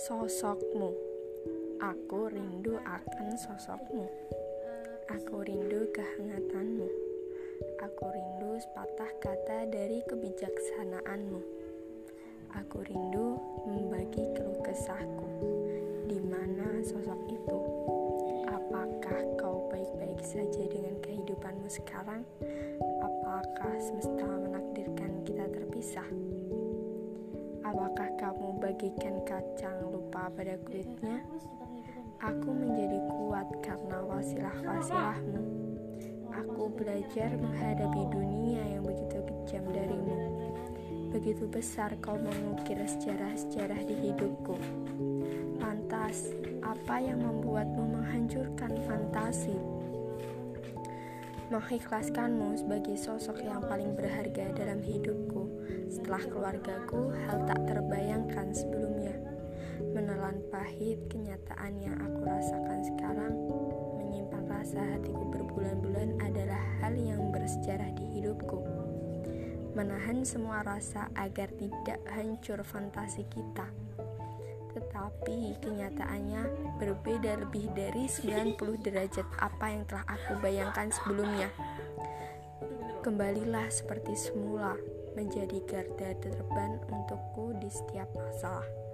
Sosokmu. Aku rindu akan sosokmu. Aku rindu kehangatanmu. Aku rindu sepatah kata dari kebijaksanaanmu. Aku rindu membagi keluh kesahku. Di mana sosok itu? Apakah kau baik-baik saja dengan kehidupanmu sekarang? Apakah semesta menakdirkan kamu bagikan kacang lupa pada kulitnya? Aku menjadi kuat karena wasilah-wasilahmu. Aku belajar menghadapi dunia yang begitu kejam darimu. Begitu besar kau mengukir sejarah-sejarah di hidupku. Lantas, apa yang membuatmu menghancurkan fantasi? mengikhlaskanmu sebagai sosok yang paling berharga dalam hidupku. Setelah keluargaku, hal tak terbayangkan. Menelan pahit kenyataan yang aku rasakan sekarang, menyimpan rasa hatiku berbulan-bulan adalah hal yang bersejarah di hidupku. Menahan semua rasa agar tidak hancur fantasi kita tetapi kenyataannya berbeda lebih dari 90 derajat apa yang telah aku bayangkan sebelumnya. Kembalilah seperti semula menjadi garda terdepan untukku di setiap masalah.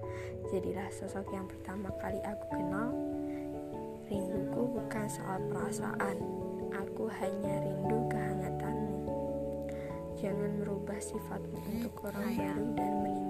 Jadilah sosok yang pertama kali aku kenal. Rinduku bukan soal perasaan, aku hanya rindu kehangatanmu. Jangan merubah sifatmu untuk orang baru dan meninggalkan